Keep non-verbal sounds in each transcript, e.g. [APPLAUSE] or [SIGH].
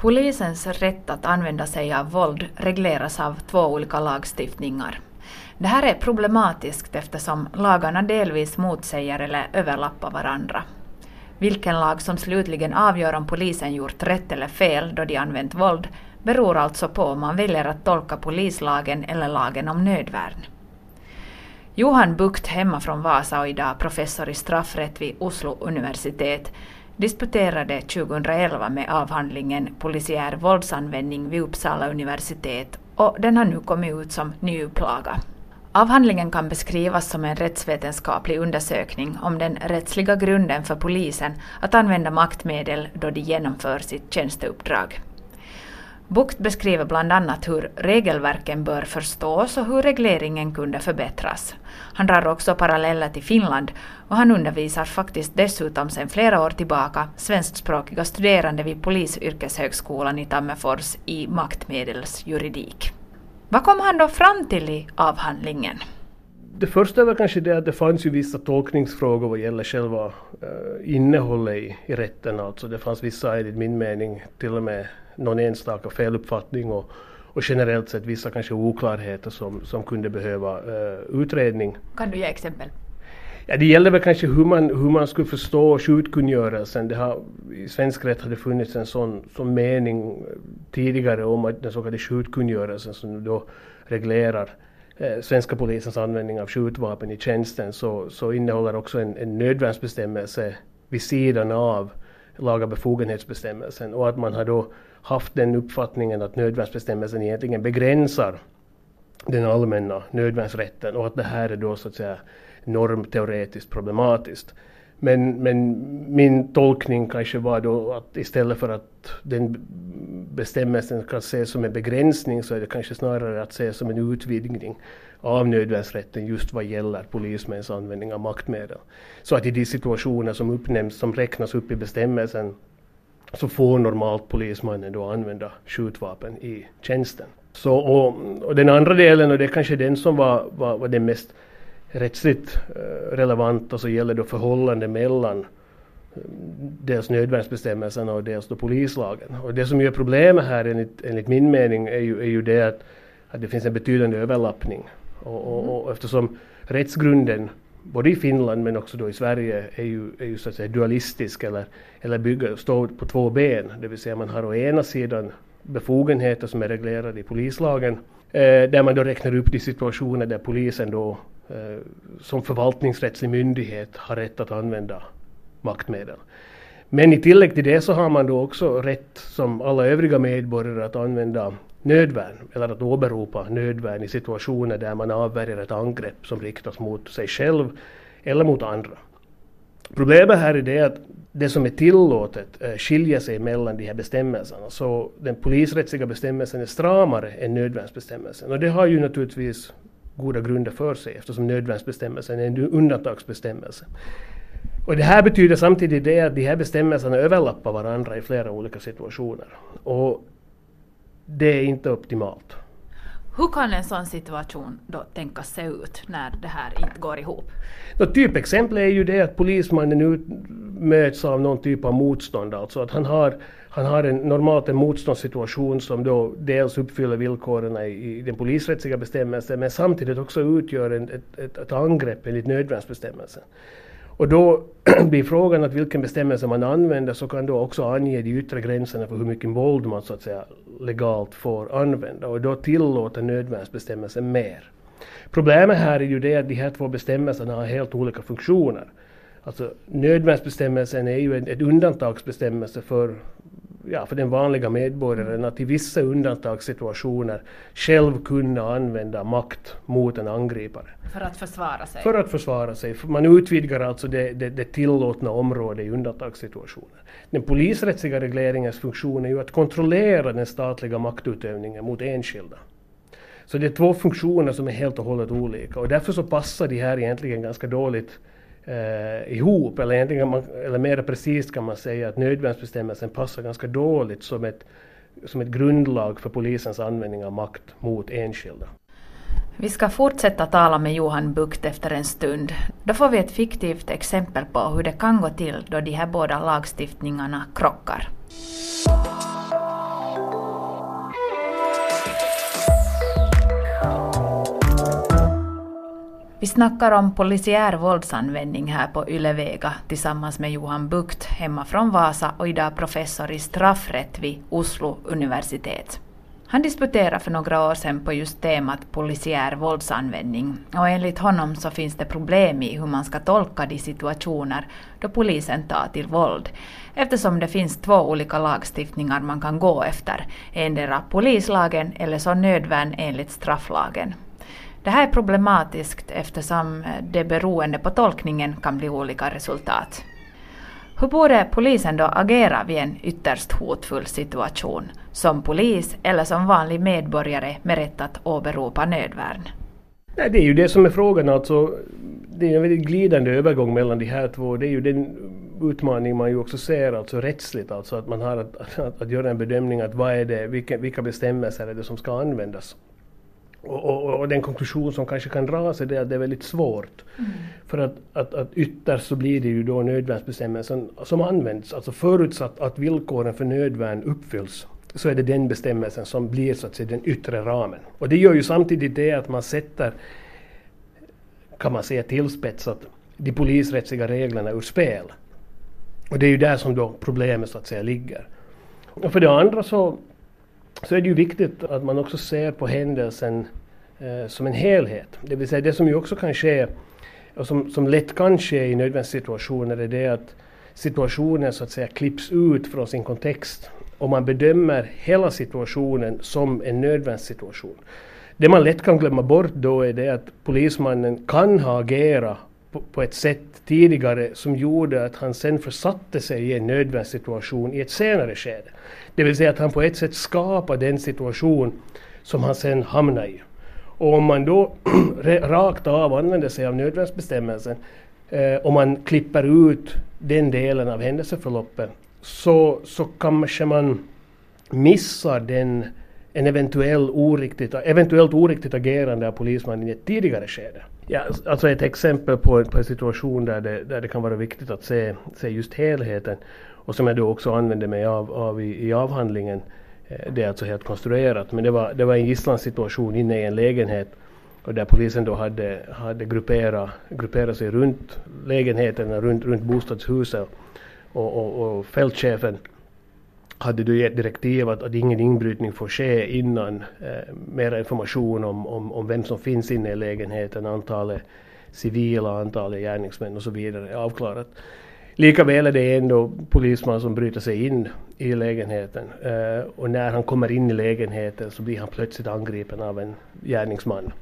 Polisens rätt att använda sig av våld regleras av två olika lagstiftningar. Det här är problematiskt eftersom lagarna delvis motsäger eller överlappar varandra. Vilken lag som slutligen avgör om polisen gjort rätt eller fel då de använt våld beror alltså på om man väljer att tolka polislagen eller lagen om nödvärn. Johan Bukt, hemma från Vasa och idag professor i straffrätt vid Oslo universitet, disputerade 2011 med avhandlingen Polisiär våldsanvändning vid Uppsala universitet och den har nu kommit ut som ny upplaga. Avhandlingen kan beskrivas som en rättsvetenskaplig undersökning om den rättsliga grunden för polisen att använda maktmedel då de genomför sitt tjänsteuppdrag. Bucht beskriver bland annat hur regelverken bör förstås och hur regleringen kunde förbättras. Han drar också paralleller till Finland och han undervisar faktiskt dessutom sedan flera år tillbaka svenskspråkiga studerande vid Polisyrkeshögskolan i Tammerfors i maktmedelsjuridik. Vad kom han då fram till i avhandlingen? Det första var kanske det att det fanns ju vissa tolkningsfrågor vad gäller själva eh, innehållet i, i rätten. Alltså det fanns vissa, enligt min mening, till och med någon enstaka feluppfattning och, och generellt sett vissa kanske oklarheter som, som kunde behöva uh, utredning. Kan du ge exempel? Ja, det gäller väl kanske hur man, hur man skulle förstå skjutkungörelsen. Det har, I svensk rätt har det funnits en sån, sån mening tidigare om att den så kallade skjutkungörelsen som då reglerar eh, svenska polisens användning av skjutvapen i tjänsten så, så innehåller också en, en nödvärnsbestämmelse vid sidan av laga befogenhetsbestämmelsen och att man har då haft den uppfattningen att nödvärnsbestämmelsen egentligen begränsar den allmänna nödvärnsrätten och att det här är då så att säga normteoretiskt problematiskt. Men, men min tolkning kanske var då att istället för att den bestämmelsen kan ses som en begränsning så är det kanske snarare att se som en utvidgning av nödvärnsrätten just vad gäller polismäns användning av maktmedel. Så att i de situationer som uppnämns, som räknas upp i bestämmelsen, så får normalt polismannen då använda skjutvapen i tjänsten. Så, och, och den andra delen, och det är kanske den som var, var, var den mest rättsligt eh, relevanta, så gäller då förhållande mellan eh, dels nödvärnsbestämmelserna och dels då polislagen. Och det som är problemet här enligt, enligt min mening är ju, är ju det att, att det finns en betydande överlappning. Och, och, och eftersom rättsgrunden både i Finland men också då i Sverige är ju, är ju så att säga dualistisk eller, eller bygger, står på två ben. Det vill säga man har å ena sidan befogenheter som är reglerade i polislagen eh, där man då räknar upp de situationer där polisen då Eh, som förvaltningsrättslig myndighet har rätt att använda maktmedel. Men i tillägg till det så har man då också rätt som alla övriga medborgare att använda nödvärn eller att åberopa nödvärn i situationer där man avvärjer ett angrepp som riktas mot sig själv eller mot andra. Problemet här är det att det som är tillåtet eh, skiljer sig mellan de här bestämmelserna. Så den polisrättsliga bestämmelsen är stramare än nödvärnsbestämmelsen. Och det har ju naturligtvis goda grunder för sig eftersom nödvärnsbestämmelsen är en undantagsbestämmelse. Och det här betyder samtidigt det att de här bestämmelserna överlappar varandra i flera olika situationer. Och det är inte optimalt. Hur kan en sån situation då tänkas se ut när det här inte går ihop? Nå, typexempel är ju det att polismannen ut, möts av någon typ av motstånd, alltså att han har, han har en, normalt en motståndssituation som då dels uppfyller villkoren i, i den polisrättsliga bestämmelsen men samtidigt också utgör en, ett, ett, ett angrepp enligt nödvärnsbestämmelsen. Och då [CLEARS THROAT] blir frågan att vilken bestämmelse man använder så kan då också ange de yttre gränserna för hur mycket våld man så att säga legalt får använda och då tillåter nödvärnsbestämmelsen mer. Problemet här är ju det att de här två bestämmelserna har helt olika funktioner. Alltså nödvärnsbestämmelsen är ju ett undantagsbestämmelse för ja, för den vanliga medborgaren att i vissa undantagssituationer själv kunna använda makt mot en angripare. För att försvara sig? För att försvara sig. Man utvidgar alltså det, det, det tillåtna området i undantagssituationer. Den polisrättsliga regleringens funktion är ju att kontrollera den statliga maktutövningen mot enskilda. Så det är två funktioner som är helt och hållet olika och därför så passar de här egentligen ganska dåligt eh, ihop, eller, egentligen man, eller mer precis kan man säga att nödvärnsbestämmelsen passar ganska dåligt som ett, som ett grundlag för polisens användning av makt mot enskilda. Vi ska fortsätta tala med Johan Bukt efter en stund. Då får vi ett fiktivt exempel på hur det kan gå till då de här båda lagstiftningarna krockar. Vi snackar om polisiär våldsanvändning här på Ylevega tillsammans med Johan Bukt hemma från Vasa och idag professor i straffrätt vid Oslo universitet. Han disputerade för några år sedan på just temat polisiär våldsanvändning och enligt honom så finns det problem i hur man ska tolka de situationer då polisen tar till våld eftersom det finns två olika lagstiftningar man kan gå efter, endera polislagen eller så nödvärn enligt strafflagen. Det här är problematiskt eftersom det beroende på tolkningen kan bli olika resultat. Hur borde polisen då agera vid en ytterst hotfull situation, som polis eller som vanlig medborgare med rätt att åberopa nödvärn? Nej, det är ju det som är frågan alltså. Det är en väldigt glidande övergång mellan de här två. Det är ju den utmaning man ju också ser alltså rättsligt, alltså att man har att, att, att göra en bedömning att vad är det, vilka, vilka bestämmelser är det som ska användas. Och, och, och, den konklusion som kanske kan dras är att det är väldigt svårt. Mm. För att, att, att ytterst så blir det ju då nödvärnsbestämmelsen som används, alltså förutsatt att villkoren för nödvärn uppfylls så är det den bestämmelsen som blir så att säga den yttre ramen. Och det gör ju samtidigt det att man sätter, kan man säga tillspetsat, de polisrättsliga reglerna ur spel. Och det är ju där som då problemet så att säga ligger. Och för det andra så så är det ju viktigt att man också ser på händelsen eh, som en helhet. Det vill säga det som ju också kan ske och som, som lätt kan ske i nödvärnssituationer är det att situationen så att säga klipps ut från sin kontext och man bedömer hela situationen som en nödvärnssituation. Det man lätt kan glömma bort då är det att polismannen kan ha agerat på, på ett sätt tidigare som gjorde att han sen försatte sig i en nödvärnssituation i ett senare skede. Det vill säga att han på ett sätt skapade den situation som han sen hamnade i. Och om man då [CLEARS THROAT] rakt av använder sig av nödvärnsbestämmelsen eh, och man klipper ut den delen av händelseförloppet så, så kanske man missar den, en eventuell oriktigt, eventuellt oriktigt agerande av polismannen i ett tidigare skede. Ja, alltså, alltså ett exempel på, på en situation där det, där det kan vara viktigt att se, se just helheten och som jag då också använde mig av, av i, i avhandlingen. Eh, det är alltså helt konstruerat men det var, det var en gisslansituation inne i en lägenhet och där polisen då hade, hade grupperat, grupperat sig runt lägenheten, runt, runt bostadshuset och, och, och fältchefen hade du gett direktiv att, att ingen inbrytning får ske innan eh, mer information om, om, om vem som finns inne i lägenheten, antalet civila, antalet gärningsmän och så vidare är avklarat. Likaväl är det ändå polisman som bryter sig in i lägenheten eh, och när han kommer in i lägenheten så blir han plötsligt angripen av en gärningsman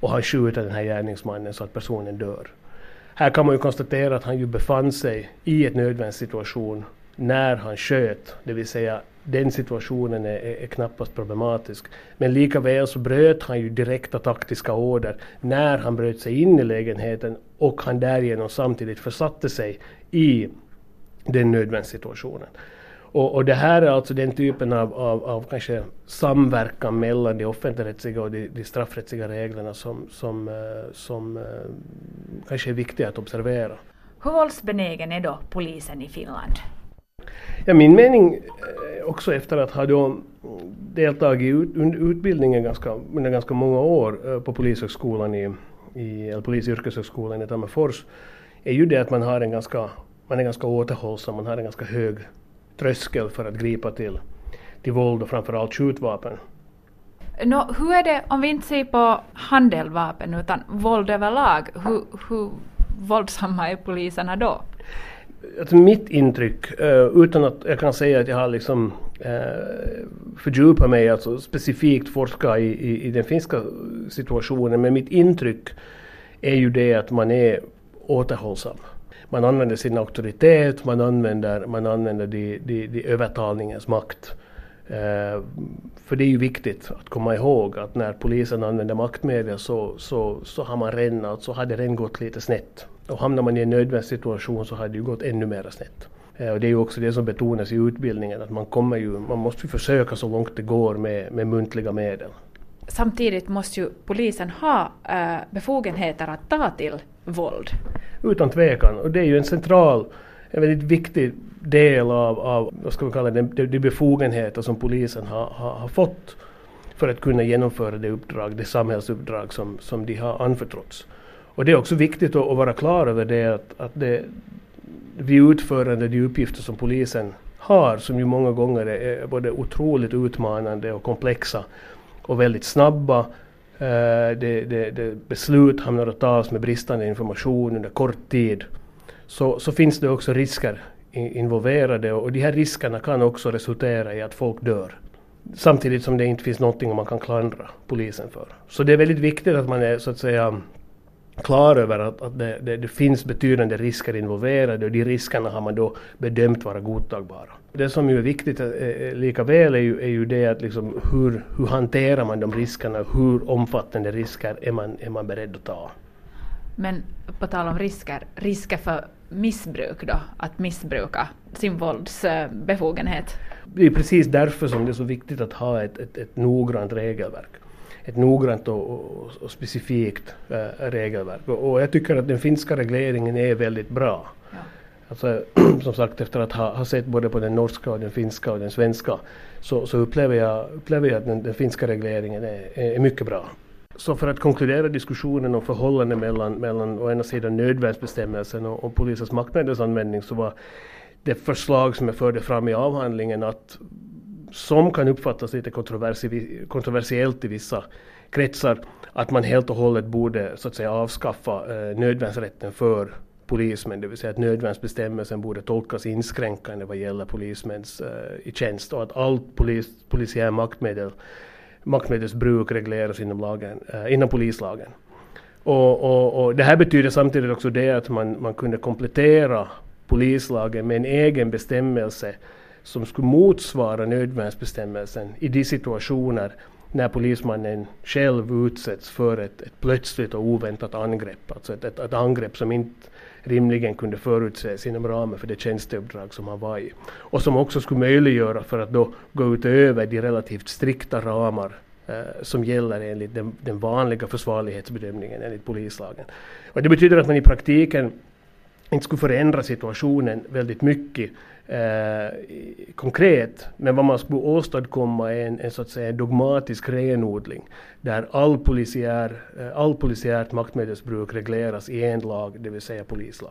och han skjuter den här gärningsmannen så att personen dör. Här kan man ju konstatera att han ju befann sig i ett situation när han sköt, det vill säga den situationen är, är, knappast problematisk. Men likaväl så bröt han ju direkta taktiska order när han bröt sig in i lägenheten och han därigenom samtidigt försatte sig i den nödvärnssituationen. Och, och det här är alltså den typen av, av, av kanske samverkan mellan de offentligrättsliga och de, de straffrättsliga reglerna som, som, eh, som eh, kanske är viktiga att observera. Hur våldsbenägen är då polisen i Finland? Ja, min mening eh, också efter att ha då mm, deltagit i ut, utbildningen ganska, under ganska många år eh, på Polishögskolan i, i eller Polisyrkeshögskolan i Tammerfors är ju det att man har en ganska, man är ganska återhållsam, man har en ganska hög tröskel för att gripa till, till våld och framförallt skjutvapen. Nå, hur är det om vi inte ser på handeldvapen utan våld överlag? Hur, hur våldsamma är poliserna då? Alltså mitt intryck, eh, utan att jag kan säga att jag har liksom eh, fördjupat mig, alltså specifikt forskat i, i, i den finska situationen, men mitt intryck är ju det att man är återhållsam. Man använder sin auktoritet, man använder, man använder de, de, de övertalningens makt. Eh, för det är ju viktigt att komma ihåg att när polisen använder maktmedel så, så, så har man redan, så har det redan gått lite snett. Och hamnar man i en nödvärnssituation så har det ju gått ännu mer snett. Uh, och det är ju också det som betonas i utbildningen, att man kommer ju, man måste försöka så långt det går med, med muntliga medel. Samtidigt måste ju polisen ha uh, befogenheter att ta till våld. Utan tvekan, och det är ju en central, en väldigt viktig del av, av vad ska vi kalla det, de, de befogenheter som polisen har, har, har, fått för att kunna genomföra det uppdrag, det samhällsuppdrag som, som de har anförtrotts. Och det är också viktigt att, att vara klar över det att, att det, vid utförande de uppgifter som polisen har, som ju många gånger är både otroligt utmanande och komplexa och väldigt snabba. Eh, det, det, det beslut hamnar att tas med bristande information under kort tid. Så, så finns det också risker involverade och de här riskerna kan också resultera i att folk dör. Samtidigt som det inte finns någonting man kan klandra polisen för. Så det är väldigt viktigt att man är så att säga klar över att, att det, det, det, finns betydande risker involverade och de riskerna har man då bedömt vara godtagbara. Det som ju är viktigt eh, eh lika väl är ju, är ju det att liksom hur, hur hanterar man de riskerna, hur omfattande risker är man, är man beredd att ta. Men på tal om risker, risker för missbruk då, att missbruka sin våldsbefogenhet? Det är precis därför som det är så viktigt att ha ett, ett, ett noggrant regelverk ett noggrant och, och, och specifikt äh, regelverk. Och, och, jag tycker att den finska regleringen är väldigt bra. Ja. Alltså, [CLEARS THROAT] som sagt, efter att ha, ha sett både på den norska och den finska och den svenska så, så upplever, jag, upplever jag att den, den finska regleringen är, är, mycket bra. Så för att konkludera diskussionen om förhållandet mellan, mellan å ena sidan nödvärnsbestämmelsen och, och polisens maktmedelsanvändning så var det förslag som jag förde fram i avhandlingen att som kan uppfattas lite kontroversi kontroversiellt i vissa kretsar, att man helt och hållet borde så att säga avskaffa eh, nödvärnsrätten för polismän, det vill säga att nödvärnsbestämmelsen borde tolkas inskränkande vad gäller polismäns eh, i tjänst och att allt polis, polisiär maktmedel, maktmedelsbruk regleras inom, lagen, eh, inom polislagen. Och, och, och, det här betyder samtidigt också det att man, man kunde komplettera polislagen med en egen bestämmelse som skulle motsvara nödvärnsbestämmelsen i de situationer när polismannen själv utsätts för ett, ett plötsligt och oväntat angrepp. Alltså ett, ett, ett, angrepp som inte rimligen kunde förutses inom ramen för det tjänsteuppdrag som han var i. Och som också skulle möjliggöra för att då gå utöver de relativt strikta ramar eh, som gäller enligt den, den vanliga försvarlighetsbedömningen enligt polislagen. Och det betyder att man i praktiken inte skulle förändra situationen väldigt mycket eh, konkret, men vad man skulle åstadkomma är en, en, så att säga, dogmatisk renodling där all, polisiär, eh, all polisiärt maktmedelsbruk regleras i en lag, det vill säga polislag.